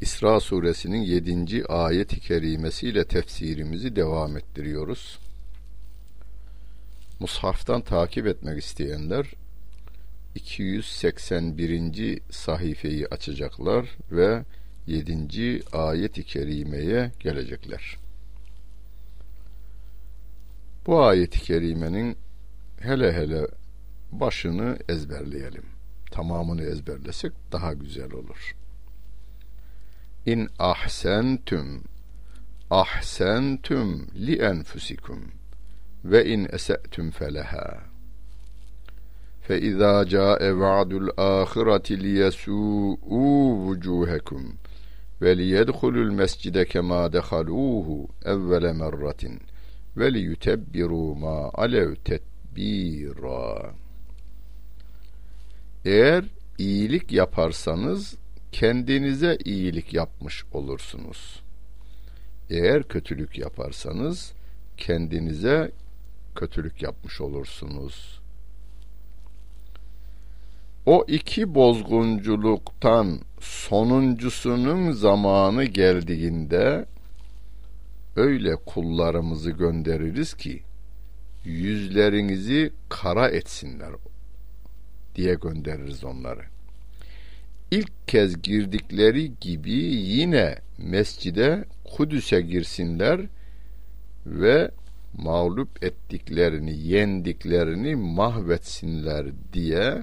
İsra suresinin 7. ayet-i kerimesiyle tefsirimizi devam ettiriyoruz. Mushaftan takip etmek isteyenler 281. sayfayı açacaklar ve 7. ayet-i kerimeye gelecekler. Bu ayet-i kerimenin hele hele başını ezberleyelim. Tamamını ezberlesek daha güzel olur. İn ahsentüm ahsentüm li enfusikum ve in ese'tüm feleha. Fe izâ câe va'dul âhireti liyesû'û vucûhekum ve li liyedhulul mescide kemâ dehalûhu evvele merratin ve li liyutebbirû mâ alev tetbîrâ. Eğer iyilik yaparsanız kendinize iyilik yapmış olursunuz. Eğer kötülük yaparsanız kendinize kötülük yapmış olursunuz. O iki bozgunculuktan sonuncusunun zamanı geldiğinde öyle kullarımızı göndeririz ki yüzlerinizi kara etsinler diye göndeririz onları ilk kez girdikleri gibi yine mescide Kudüs'e girsinler ve mağlup ettiklerini, yendiklerini mahvetsinler diye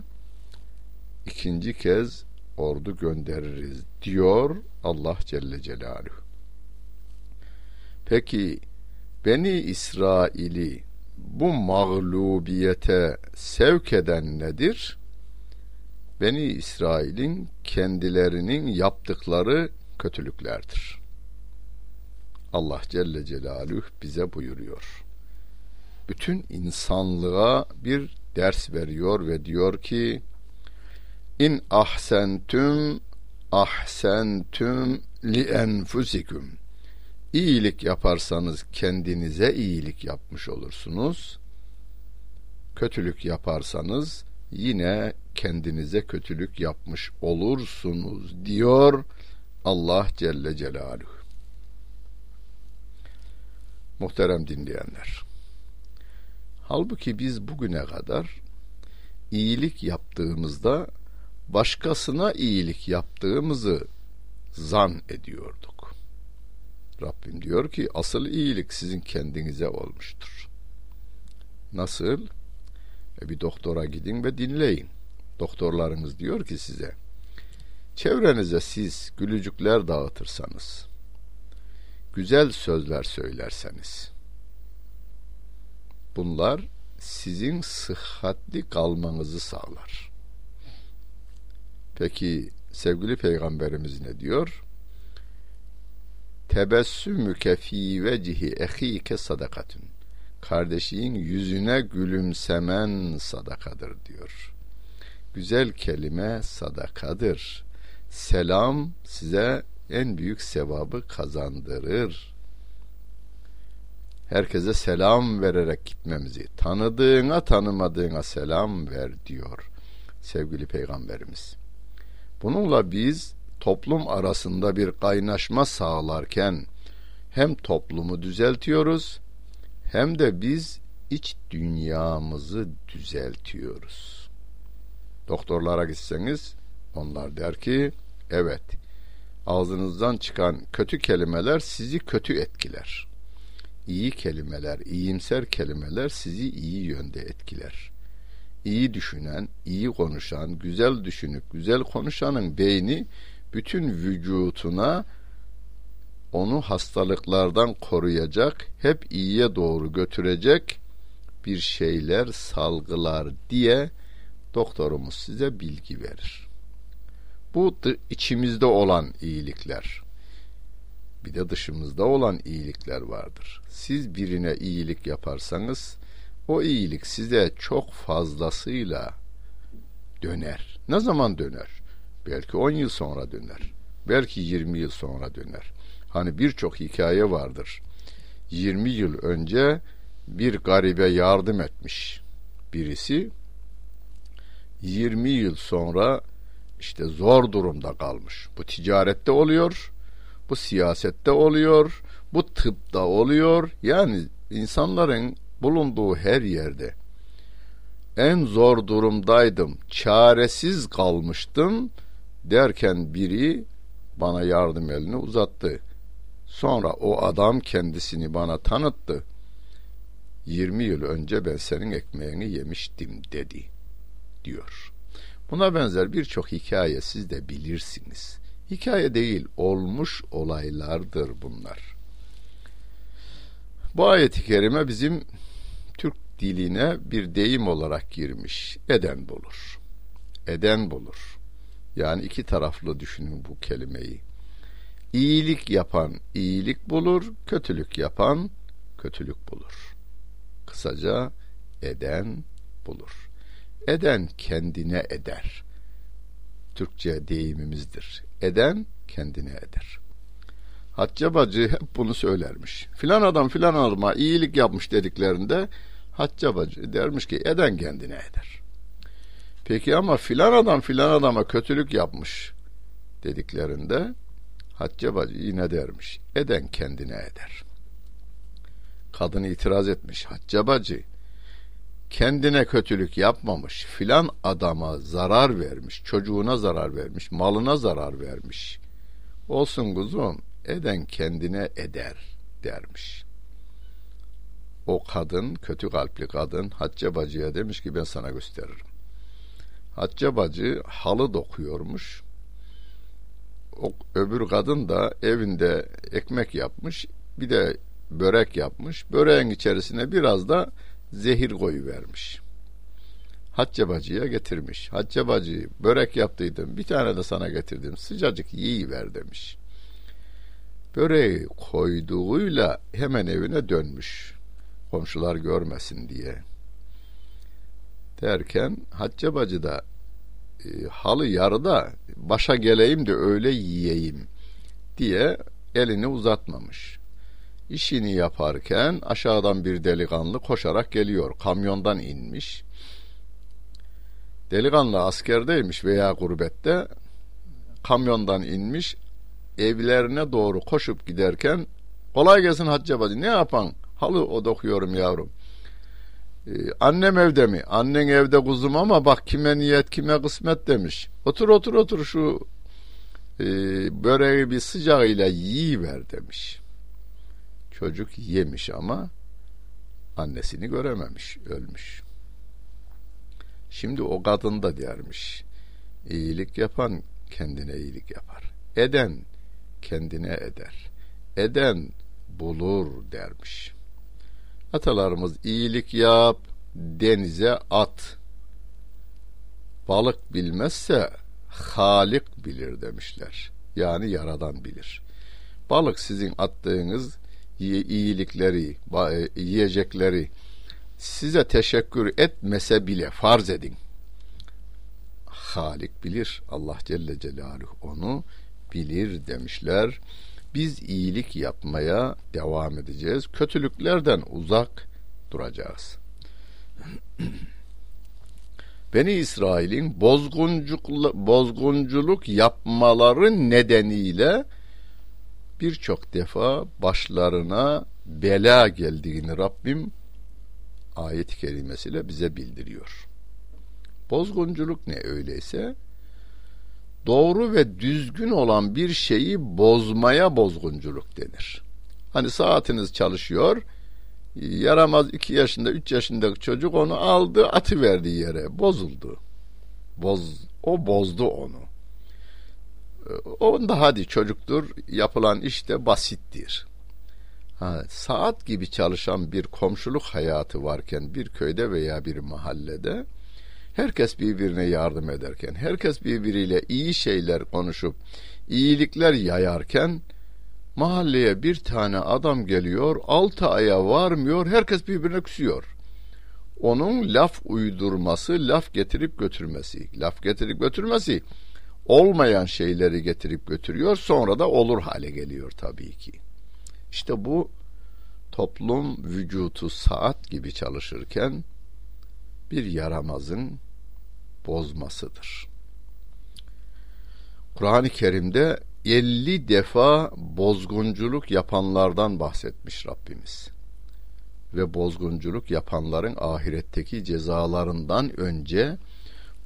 ikinci kez ordu göndeririz diyor Allah Celle Celaluhu. Peki Beni İsrail'i bu mağlubiyete sevk eden nedir? Beni İsrail'in kendilerinin yaptıkları kötülüklerdir. Allah Celle Celaluhu bize buyuruyor. Bütün insanlığa bir ders veriyor ve diyor ki İn ahsentüm ahsentüm li enfusikum İyilik yaparsanız kendinize iyilik yapmış olursunuz. Kötülük yaparsanız yine kendinize kötülük yapmış olursunuz diyor Allah Celle Celaluhu. Muhterem dinleyenler. Halbuki biz bugüne kadar iyilik yaptığımızda başkasına iyilik yaptığımızı zan ediyorduk. Rabbim diyor ki asıl iyilik sizin kendinize olmuştur. Nasıl? E bir doktora gidin ve dinleyin. Doktorlarınız diyor ki size çevrenize siz gülücükler dağıtırsanız güzel sözler söylerseniz bunlar sizin sıhhatli kalmanızı sağlar. Peki sevgili peygamberimiz ne diyor? Tebessümüke fi vecihi ehike sadakatun. Kardeşin yüzüne gülümsemen sadakadır diyor güzel kelime sadakadır. Selam size en büyük sevabı kazandırır. Herkese selam vererek gitmemizi, tanıdığına tanımadığına selam ver diyor sevgili peygamberimiz. Bununla biz toplum arasında bir kaynaşma sağlarken hem toplumu düzeltiyoruz hem de biz iç dünyamızı düzeltiyoruz. Doktorlara gitseniz onlar der ki evet ağzınızdan çıkan kötü kelimeler sizi kötü etkiler. İyi kelimeler, iyimser kelimeler sizi iyi yönde etkiler. İyi düşünen, iyi konuşan, güzel düşünüp güzel konuşanın beyni bütün vücutuna onu hastalıklardan koruyacak, hep iyiye doğru götürecek bir şeyler salgılar diye doktorumuz size bilgi verir. Bu içimizde olan iyilikler. Bir de dışımızda olan iyilikler vardır. Siz birine iyilik yaparsanız o iyilik size çok fazlasıyla döner. Ne zaman döner? Belki 10 yıl sonra döner. Belki 20 yıl sonra döner. Hani birçok hikaye vardır. 20 yıl önce bir garibe yardım etmiş birisi 20 yıl sonra işte zor durumda kalmış. Bu ticarette oluyor, bu siyasette oluyor, bu tıpta oluyor. Yani insanların bulunduğu her yerde en zor durumdaydım, çaresiz kalmıştım derken biri bana yardım elini uzattı. Sonra o adam kendisini bana tanıttı. 20 yıl önce ben senin ekmeğini yemiştim dedi diyor. Buna benzer birçok hikaye siz de bilirsiniz. Hikaye değil, olmuş olaylardır bunlar. Bu ayet-i kerime bizim Türk diline bir deyim olarak girmiş. Eden bulur. Eden bulur. Yani iki taraflı düşünün bu kelimeyi. İyilik yapan iyilik bulur, kötülük yapan kötülük bulur. Kısaca eden bulur. Eden kendine eder. Türkçe deyimimizdir. Eden kendine eder. Hacca bacı hep bunu söylermiş. Filan adam filan adama iyilik yapmış dediklerinde Hacca bacı dermiş ki eden kendine eder. Peki ama filan adam filan adama kötülük yapmış dediklerinde Hacca bacı yine dermiş. Eden kendine eder. Kadın itiraz etmiş. Hacca bacı kendine kötülük yapmamış, filan adama zarar vermiş, çocuğuna zarar vermiş, malına zarar vermiş. Olsun kuzum, eden kendine eder dermiş. O kadın, kötü kalpli kadın Hacca bacıya demiş ki ben sana gösteririm. Hacca bacı halı dokuyormuş. O öbür kadın da evinde ekmek yapmış, bir de börek yapmış. Böreğin içerisine biraz da zehir koyu vermiş. Hacca bacıya getirmiş. Hacca bacı börek yaptıydım. Bir tane de sana getirdim. Sıcacık yiyiver demiş. Böreği koyduğuyla hemen evine dönmüş. Komşular görmesin diye. Derken Hacca bacı da halı yarıda başa geleyim de öyle yiyeyim diye elini uzatmamış. İşini yaparken aşağıdan bir delikanlı koşarak geliyor. Kamyondan inmiş. Delikanlı askerdeymiş veya gurbette. Kamyondan inmiş. Evlerine doğru koşup giderken kolay gelsin Hacı Bacı ne yapan? Halı o dokuyorum yavrum. Ee, annem evde mi? Annen evde kuzum ama bak kime niyet kime kısmet demiş. Otur otur otur şu e, böreği bir sıcağıyla yiyiver demiş. Çocuk yemiş ama annesini görememiş, ölmüş. Şimdi o kadın da dermiş. İyilik yapan kendine iyilik yapar. Eden kendine eder. Eden bulur dermiş. Atalarımız iyilik yap, denize at. Balık bilmezse Halik bilir demişler. Yani yaradan bilir. Balık sizin attığınız iyilikleri, e, yiyecekleri size teşekkür etmese bile farz edin. Halik bilir. Allah Celle Celaluhu onu bilir demişler. Biz iyilik yapmaya devam edeceğiz. Kötülüklerden uzak duracağız. Beni İsrail'in bozgunculuk, yapmaları nedeniyle birçok defa başlarına bela geldiğini Rabbim ayet-i kerimesiyle bize bildiriyor. Bozgunculuk ne öyleyse doğru ve düzgün olan bir şeyi bozmaya bozgunculuk denir. Hani saatiniz çalışıyor, yaramaz iki yaşında, üç yaşındaki çocuk onu aldı, atı verdi yere, bozuldu. Boz, o bozdu onu. Onda hadi çocuktur, yapılan iş de basittir. Ha, saat gibi çalışan bir komşuluk hayatı varken bir köyde veya bir mahallede herkes birbirine yardım ederken, herkes birbiriyle iyi şeyler konuşup iyilikler yayarken Mahalleye bir tane adam geliyor, altı aya varmıyor, herkes birbirine küsüyor. Onun laf uydurması, laf getirip götürmesi, laf getirip götürmesi olmayan şeyleri getirip götürüyor, sonra da olur hale geliyor tabii ki. İşte bu toplum vücutu saat gibi çalışırken bir yaramazın bozmasıdır. Kur'an-ı Kerim'de 50 defa bozgunculuk yapanlardan bahsetmiş Rabbimiz. Ve bozgunculuk yapanların ahiretteki cezalarından önce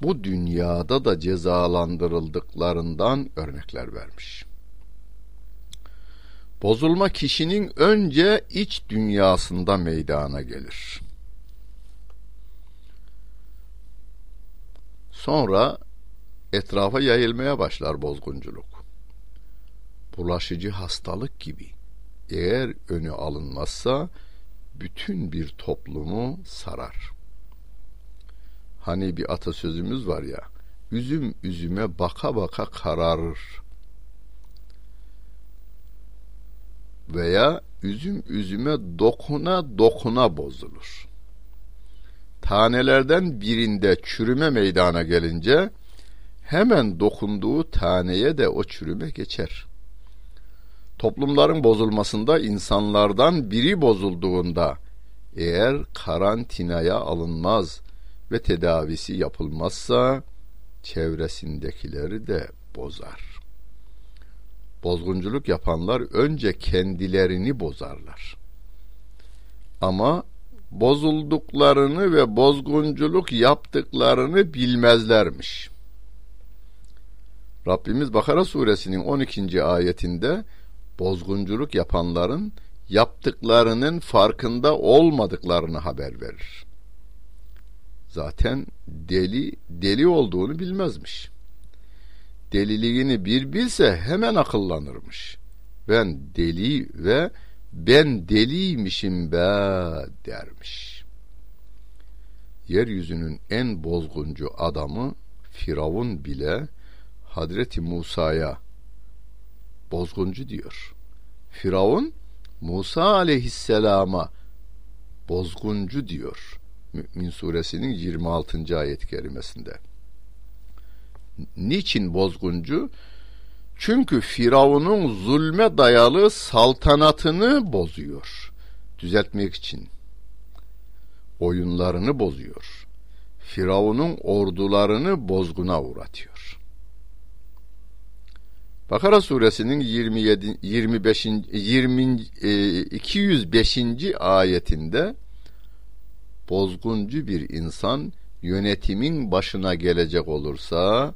bu dünyada da cezalandırıldıklarından örnekler vermiş. Bozulma kişinin önce iç dünyasında meydana gelir. Sonra etrafa yayılmaya başlar bozgunculuk. Bulaşıcı hastalık gibi. Eğer önü alınmazsa bütün bir toplumu sarar. Hani bir atasözümüz var ya, üzüm üzüme baka baka kararır. Veya üzüm üzüme dokuna dokuna bozulur. Tanelerden birinde çürüme meydana gelince hemen dokunduğu taneye de o çürüme geçer. Toplumların bozulmasında insanlardan biri bozulduğunda eğer karantinaya alınmaz ve tedavisi yapılmazsa çevresindekileri de bozar. Bozgunculuk yapanlar önce kendilerini bozarlar. Ama bozulduklarını ve bozgunculuk yaptıklarını bilmezlermiş. Rabbimiz Bakara suresinin 12. ayetinde bozgunculuk yapanların yaptıklarının farkında olmadıklarını haber verir. Zaten deli deli olduğunu bilmezmiş. Deliliğini bir bilse hemen akıllanırmış. Ben deli ve ben deliymişim be dermiş. Yeryüzünün en bozguncu adamı Firavun bile Hazreti Musa'ya bozguncu diyor. Firavun Musa aleyhisselama bozguncu diyor. Mü'min suresinin 26. ayet kerimesinde. Niçin bozguncu? Çünkü Firavun'un zulme dayalı saltanatını bozuyor. Düzeltmek için. Oyunlarını bozuyor. Firavun'un ordularını bozguna uğratıyor. Bakara suresinin 27 25. 20 205. ayetinde bozguncu bir insan yönetimin başına gelecek olursa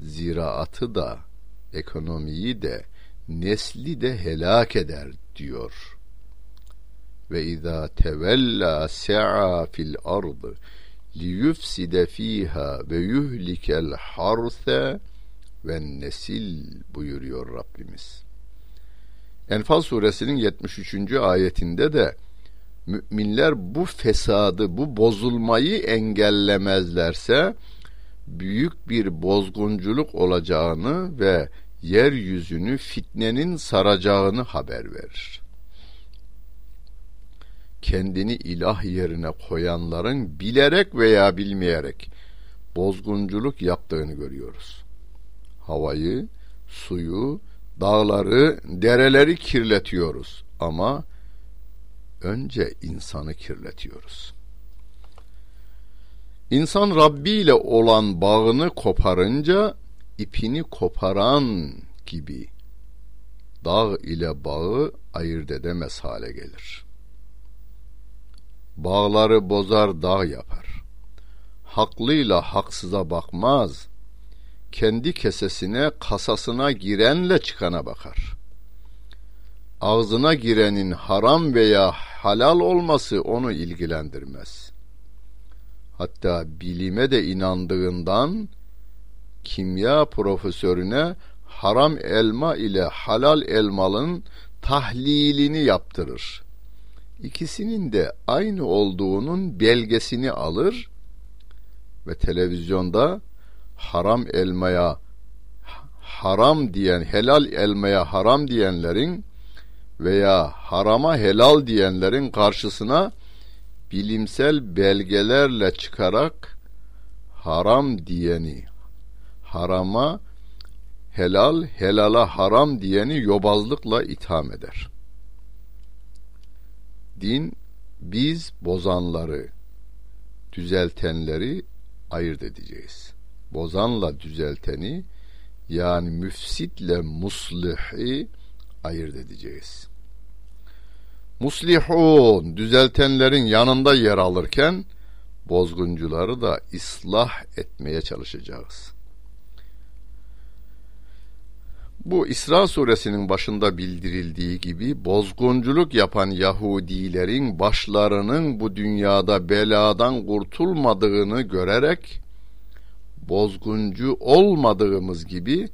ziraatı da ekonomiyi de nesli de helak eder diyor. Ve izâ tevella se'a fil ardı liyufside fiha ve yuhlikel harse ve nesil buyuruyor Rabbimiz. Enfal suresinin 73. ayetinde de müminler bu fesadı, bu bozulmayı engellemezlerse büyük bir bozgunculuk olacağını ve yeryüzünü fitnenin saracağını haber verir. Kendini ilah yerine koyanların bilerek veya bilmeyerek bozgunculuk yaptığını görüyoruz. Havayı, suyu, dağları, dereleri kirletiyoruz ama önce insanı kirletiyoruz. İnsan Rabbi ile olan bağını koparınca ipini koparan gibi dağ ile bağı ayırt edemez hale gelir. Bağları bozar dağ yapar. Haklıyla haksıza bakmaz. Kendi kesesine kasasına girenle çıkana bakar. Ağzına girenin haram veya halal olması onu ilgilendirmez.'' hatta bilime de inandığından kimya profesörüne haram elma ile halal elmalın tahlilini yaptırır. İkisinin de aynı olduğunun belgesini alır ve televizyonda haram elmaya haram diyen, helal elmaya haram diyenlerin veya harama helal diyenlerin karşısına bilimsel belgelerle çıkarak haram diyeni harama helal, helala haram diyeni yobazlıkla itham eder. Din biz bozanları, düzeltenleri ayırt edeceğiz. Bozanla düzelteni yani müfsitle muslihi ayırt edeceğiz. Muslihun düzeltenlerin yanında yer alırken bozguncuları da ıslah etmeye çalışacağız. Bu İsra suresinin başında bildirildiği gibi bozgunculuk yapan Yahudilerin başlarının bu dünyada beladan kurtulmadığını görerek bozguncu olmadığımız gibi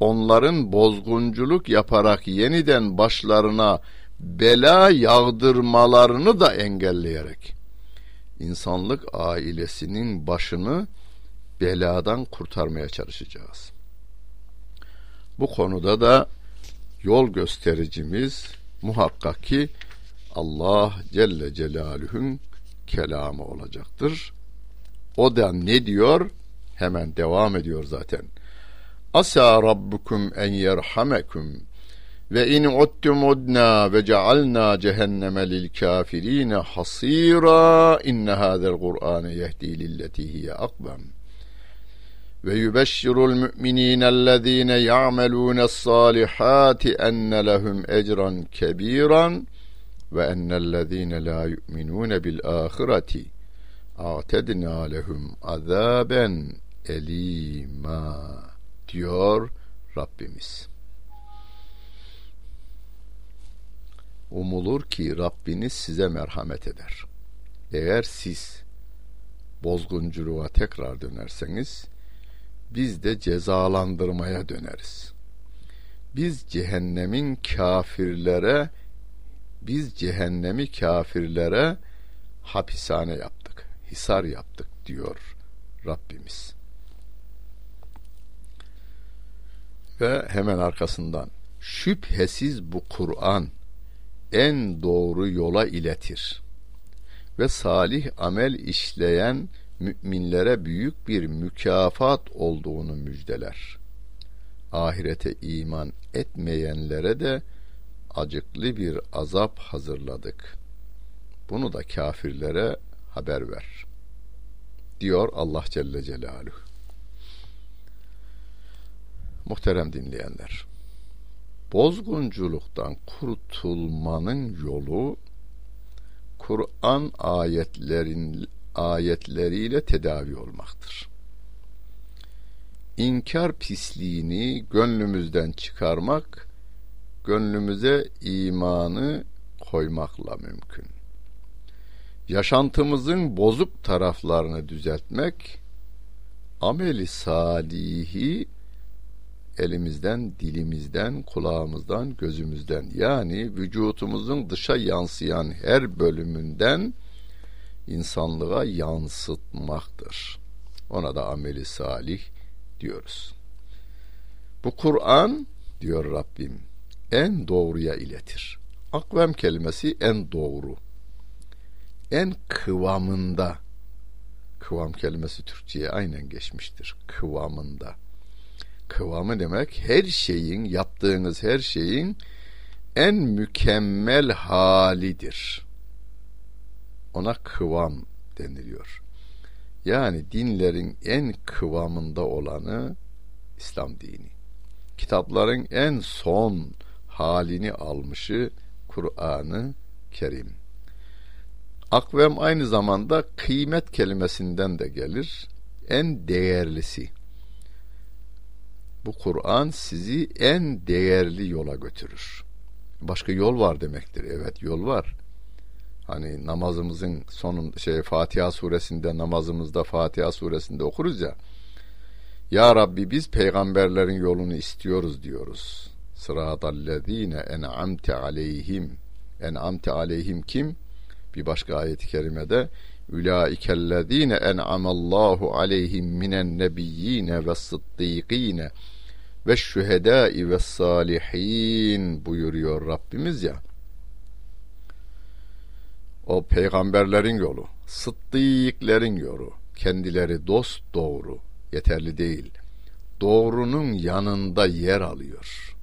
onların bozgunculuk yaparak yeniden başlarına bela yağdırmalarını da engelleyerek insanlık ailesinin başını beladan kurtarmaya çalışacağız. Bu konuda da yol göstericimiz muhakkak ki Allah Celle Celaluhu'nun kelamı olacaktır. O da ne diyor? Hemen devam ediyor zaten. Asa rabbukum en yerhamekum ve in uttum udna ve cealna cehenneme lil kafirine hasira inne hadel Kur'ane yehdi lilleti hiye akbem ve yubeşşirul mu'minînellezîne ya'melûne's-sâlihâti enne lehum ecran kebîran ve ennellezîne lâ yu'minûne bil âhireti a'tednâ lehum azâben elîmâ diyor Rabbimiz. Umulur ki Rabbiniz size merhamet eder. Eğer siz bozgunculuğa tekrar dönerseniz biz de cezalandırmaya döneriz. Biz cehennemin kafirlere biz cehennemi kafirlere hapishane yaptık, hisar yaptık diyor Rabbimiz. Ve hemen arkasından şüphesiz bu Kur'an en doğru yola iletir ve salih amel işleyen müminlere büyük bir mükafat olduğunu müjdeler. Ahirete iman etmeyenlere de acıklı bir azap hazırladık. Bunu da kafirlere haber ver. Diyor Allah Celle Celaluhu. Muhterem dinleyenler. Bozgunculuktan kurtulmanın yolu Kur'an ayetlerin ayetleriyle tedavi olmaktır. İnkar pisliğini gönlümüzden çıkarmak, gönlümüze imanı koymakla mümkün. Yaşantımızın bozuk taraflarını düzeltmek, ameli salihi elimizden, dilimizden, kulağımızdan, gözümüzden yani vücutumuzun dışa yansıyan her bölümünden insanlığa yansıtmaktır. Ona da ameli salih diyoruz. Bu Kur'an diyor Rabbim en doğruya iletir. Akvem kelimesi en doğru. En kıvamında. Kıvam kelimesi Türkçe'ye aynen geçmiştir. Kıvamında. Kıvamı demek her şeyin, yaptığınız her şeyin en mükemmel halidir ona kıvam deniliyor. Yani dinlerin en kıvamında olanı İslam dini. Kitapların en son halini almışı Kur'an-ı Kerim. Akvem aynı zamanda kıymet kelimesinden de gelir. En değerlisi. Bu Kur'an sizi en değerli yola götürür. Başka yol var demektir. Evet yol var. Hani namazımızın sonun şey Fatiha suresinde namazımızda Fatiha suresinde okuruz ya. Ya Rabbi biz peygamberlerin yolunu istiyoruz diyoruz. Sıratallezine en'amte aleyhim. En'amte aleyhim kim? Bir başka ayet-i kerimede Ülaikellezine en'amallahu aleyhim minen nebiyyine ve sıddîkîne ve şühedâi ve salihin buyuruyor Rabbimiz ya. O peygamberlerin yolu, sıddıklerin yolu, kendileri dost doğru, yeterli değil. Doğrunun yanında yer alıyor.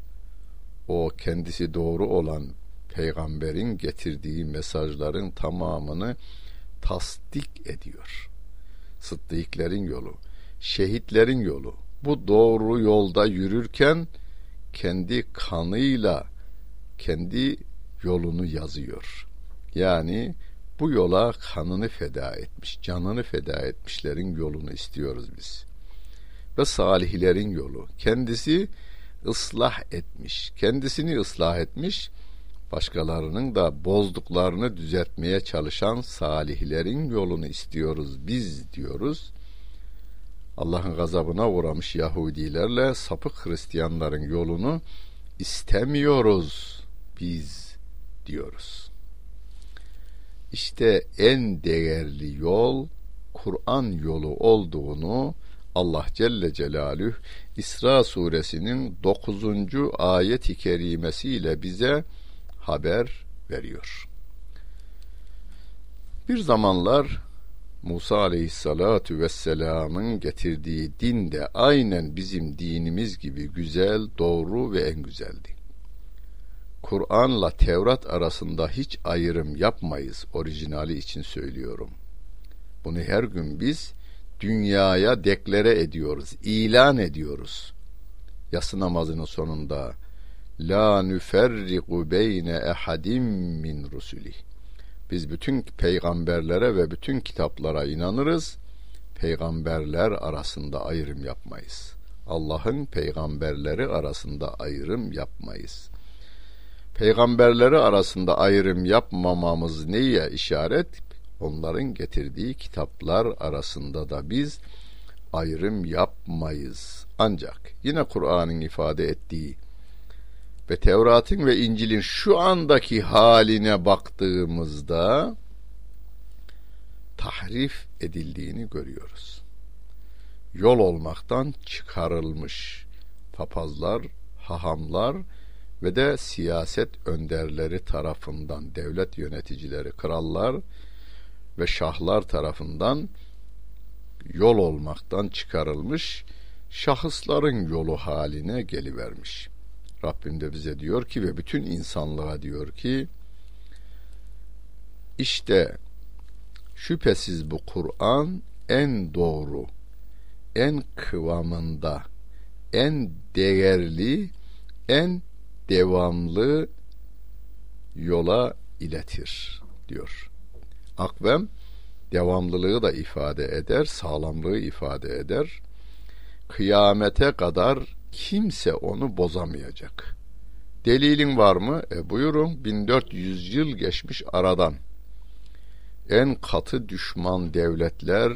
O kendisi doğru olan peygamberin getirdiği mesajların tamamını tasdik ediyor. Sıddıklerin yolu, şehitlerin yolu. Bu doğru yolda yürürken kendi kanıyla kendi yolunu yazıyor. Yani bu yola kanını feda etmiş, canını feda etmişlerin yolunu istiyoruz biz. Ve salihlerin yolu. Kendisi ıslah etmiş, kendisini ıslah etmiş, başkalarının da bozduklarını düzeltmeye çalışan salihlerin yolunu istiyoruz biz diyoruz. Allah'ın gazabına uğramış Yahudilerle sapık Hristiyanların yolunu istemiyoruz biz diyoruz. İşte en değerli yol Kur'an yolu olduğunu Allah Celle Celaluhu İsra suresinin 9. ayet-i kerimesiyle bize haber veriyor. Bir zamanlar Musa aleyhissalatu vesselamın getirdiği din de aynen bizim dinimiz gibi güzel, doğru ve en güzeldi. Kur'an'la Tevrat arasında hiç ayrım yapmayız orijinali için söylüyorum. Bunu her gün biz dünyaya deklare ediyoruz, ilan ediyoruz. Yası namazının sonunda La nüferriku beyne ehadim min rusuli. Biz bütün peygamberlere ve bütün kitaplara inanırız. Peygamberler arasında ayrım yapmayız. Allah'ın peygamberleri arasında ayrım yapmayız. Peygamberleri arasında ayrım yapmamamız neye işaret? Onların getirdiği kitaplar arasında da biz ayrım yapmayız. Ancak yine Kur'an'ın ifade ettiği ve Tevrat'ın ve İncil'in şu andaki haline baktığımızda tahrif edildiğini görüyoruz. Yol olmaktan çıkarılmış papazlar, hahamlar ve de siyaset önderleri tarafından devlet yöneticileri, krallar ve şahlar tarafından yol olmaktan çıkarılmış şahısların yolu haline gelivermiş. Rabbim de bize diyor ki ve bütün insanlığa diyor ki işte şüphesiz bu Kur'an en doğru, en kıvamında, en değerli, en devamlı yola iletir diyor. Akvem devamlılığı da ifade eder, sağlamlığı ifade eder. Kıyamete kadar kimse onu bozamayacak. Delilin var mı? E buyurun 1400 yıl geçmiş aradan. En katı düşman devletler,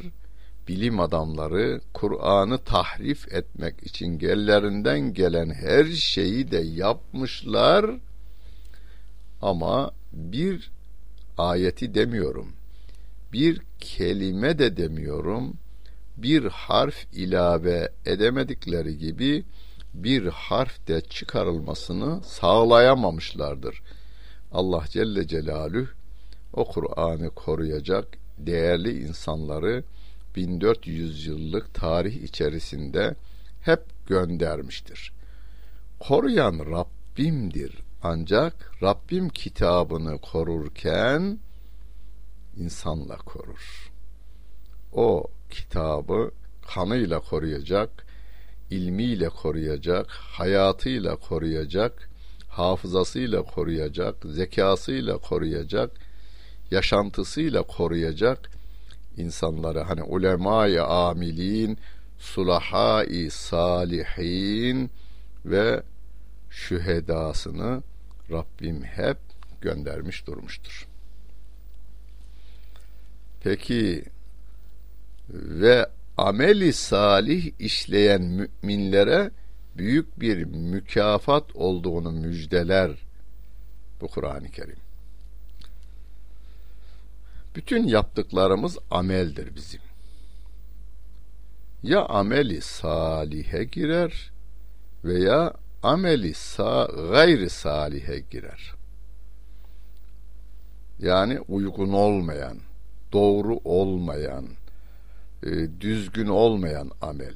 bilim adamları Kur'an'ı tahrif etmek için gellerinden gelen her şeyi de yapmışlar. Ama bir ayeti demiyorum. Bir kelime de demiyorum. Bir harf ilave edemedikleri gibi bir harf de çıkarılmasını sağlayamamışlardır. Allah Celle Celaluhu o Kur'an'ı koruyacak değerli insanları 1400 yıllık tarih içerisinde hep göndermiştir. Koruyan Rabbimdir. Ancak Rabbim kitabını korurken insanla korur. O kitabı kanıyla koruyacak, ilmiyle koruyacak, hayatıyla koruyacak, hafızasıyla koruyacak, zekasıyla koruyacak, yaşantısıyla koruyacak insanları hani ulemaya amilin, sulahai salihin ve şühedasını Rabbim hep göndermiş durmuştur. Peki ve ameli salih işleyen müminlere büyük bir mükafat olduğunu müjdeler bu Kur'an-ı Kerim. Bütün yaptıklarımız ameldir bizim. Ya ameli salihe girer veya ameli sa gayri salihe girer. Yani uygun olmayan, doğru olmayan, e, düzgün olmayan amel.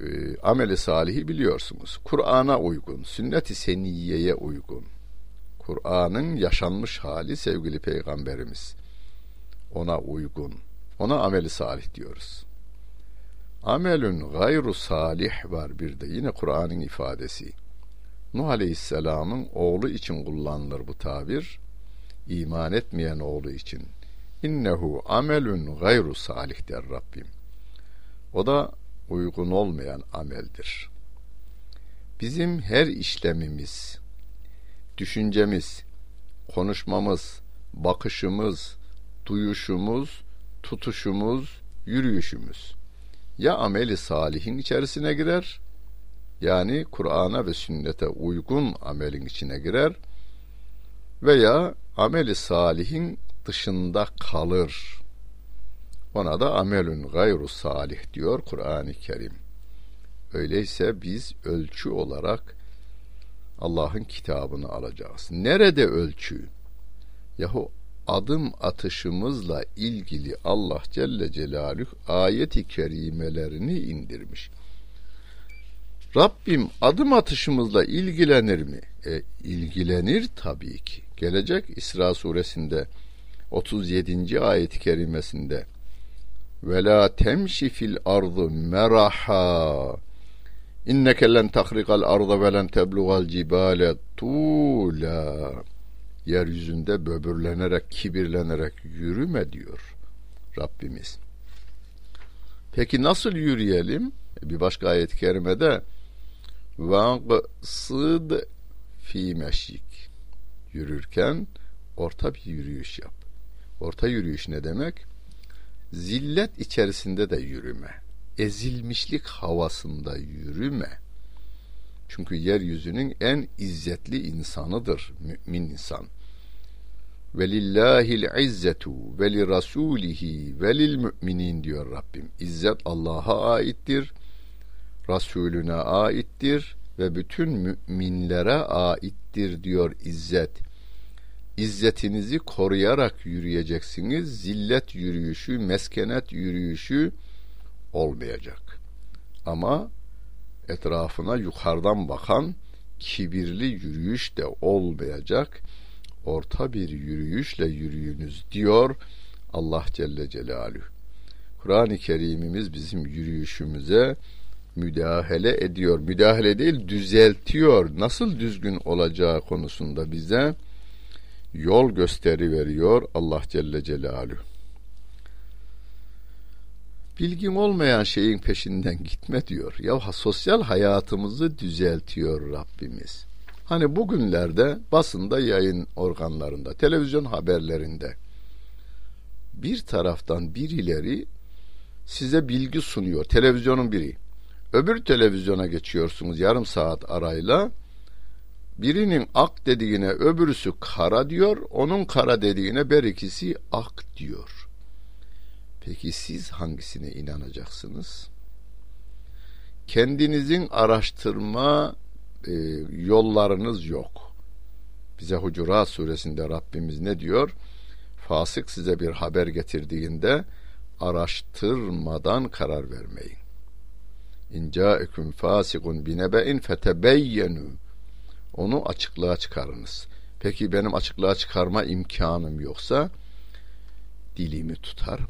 E, ameli salihi biliyorsunuz. Kur'an'a uygun, sünnet-i seniyeye uygun. Kur'an'ın yaşanmış hali sevgili peygamberimiz. Ona uygun. Ona ameli salih diyoruz. Amelün gayru salih var bir de yine Kur'an'ın ifadesi. Nuh Aleyhisselam'ın oğlu için kullanılır bu tabir. İman etmeyen oğlu için. İnnehu amelün gayru salih der Rabbim. O da uygun olmayan ameldir. Bizim her işlemimiz, düşüncemiz, konuşmamız, bakışımız, duyuşumuz, tutuşumuz, yürüyüşümüz ya ameli salihin içerisine girer yani Kur'an'a ve sünnete uygun amelin içine girer veya ameli salihin dışında kalır. Ona da amelün gayru salih diyor Kur'an-ı Kerim. Öyleyse biz ölçü olarak Allah'ın kitabını alacağız. Nerede ölçü? Yahu adım atışımızla ilgili Allah Celle Celaluhu ayeti kerimelerini indirmiş. Rabbim adım atışımızla ilgilenir mi? E, ilgilenir tabii ki. Gelecek İsra suresinde 37. ayet-i kerimesinde ve la temşi fil ardı meraha inneke len tahrikal arda ve len teblugal cibale tula yeryüzünde böbürlenerek, kibirlenerek yürüme diyor Rabbimiz. Peki nasıl yürüyelim? E, bir başka ayet-i kerimede sıd fi meşik yürürken orta bir yürüyüş yap. Orta yürüyüş ne demek? Zillet içerisinde de yürüme. Ezilmişlik havasında yürüme. Çünkü yeryüzünün en izzetli insanıdır mümin insan. Velillahil izzetu ve li rasulihi ve lil müminin diyor Rabbim. İzzet Allah'a aittir, Resulüne aittir ve bütün müminlere aittir diyor izzet. İzzetinizi koruyarak yürüyeceksiniz. Zillet yürüyüşü, meskenet yürüyüşü olmayacak. Ama etrafına yukarıdan bakan kibirli yürüyüş de olmayacak. Orta bir yürüyüşle yürüyünüz diyor Allah Celle Celaluhu. Kur'an-ı Kerim'imiz bizim yürüyüşümüze müdahale ediyor. Müdahale değil düzeltiyor. Nasıl düzgün olacağı konusunda bize yol gösteri veriyor Allah Celle Celaluhu. Bilgin olmayan şeyin peşinden gitme diyor. Ya sosyal hayatımızı düzeltiyor Rabbimiz. Hani bugünlerde basında yayın organlarında, televizyon haberlerinde bir taraftan birileri size bilgi sunuyor. Televizyonun biri. Öbür televizyona geçiyorsunuz yarım saat arayla. Birinin ak dediğine öbürüsü kara diyor. Onun kara dediğine berikisi ak diyor. Peki siz hangisine inanacaksınız? Kendinizin araştırma e, yollarınız yok. Bize Hucurat suresinde Rabbimiz ne diyor? Fasık size bir haber getirdiğinde araştırmadan karar vermeyin. İn ca'ekum fasikun binebe'in fetebeyyenu. Onu açıklığa çıkarınız. Peki benim açıklığa çıkarma imkanım yoksa dilimi tutarım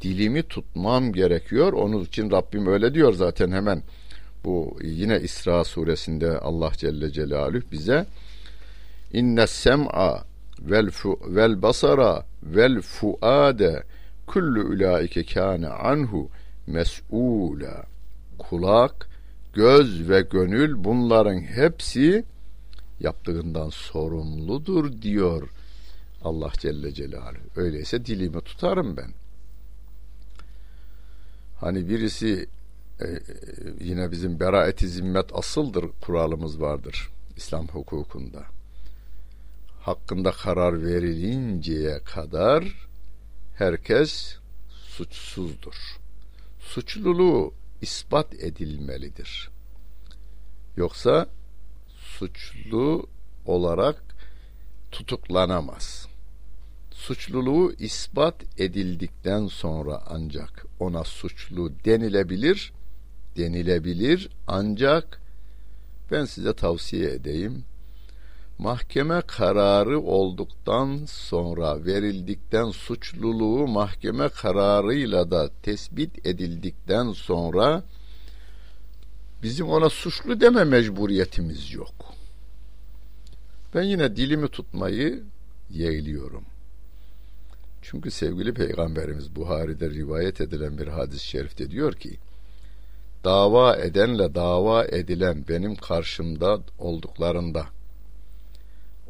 dilimi tutmam gerekiyor. Onun için Rabbim öyle diyor zaten hemen. Bu yine İsra suresinde Allah Celle Celaluhu bize inne sem'a vel fu, vel basara vel fuade kullu ulaike kâne anhu mes'ûla kulak, göz ve gönül bunların hepsi yaptığından sorumludur diyor Allah Celle Celaluhu. Öyleyse dilimi tutarım ben. Hani birisi e, yine bizim beraeti zimmet asıldır kuralımız vardır İslam hukukunda. Hakkında karar verilinceye kadar herkes suçsuzdur. Suçluluğu ispat edilmelidir. Yoksa suçlu olarak tutuklanamaz. Suçluluğu ispat edildikten sonra ancak ona suçlu denilebilir, denilebilir ancak ben size tavsiye edeyim. Mahkeme kararı olduktan sonra verildikten suçluluğu mahkeme kararıyla da tespit edildikten sonra bizim ona suçlu deme mecburiyetimiz yok. Ben yine dilimi tutmayı yeğliyorum. Çünkü sevgili peygamberimiz Buhari'de rivayet edilen bir hadis-i şerifte diyor ki dava edenle dava edilen benim karşımda olduklarında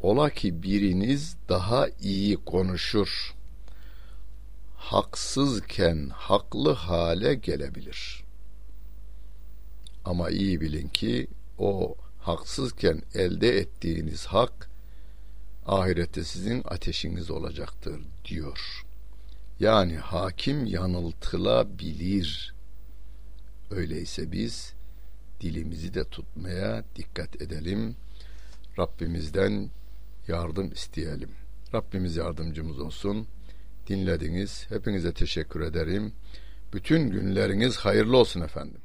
ola ki biriniz daha iyi konuşur haksızken haklı hale gelebilir. Ama iyi bilin ki o haksızken elde ettiğiniz hak ahirette sizin ateşiniz olacaktır diyor. Yani hakim yanıltılabilir. Öyleyse biz dilimizi de tutmaya dikkat edelim. Rabbimizden yardım isteyelim. Rabbimiz yardımcımız olsun. Dinlediniz. Hepinize teşekkür ederim. Bütün günleriniz hayırlı olsun efendim.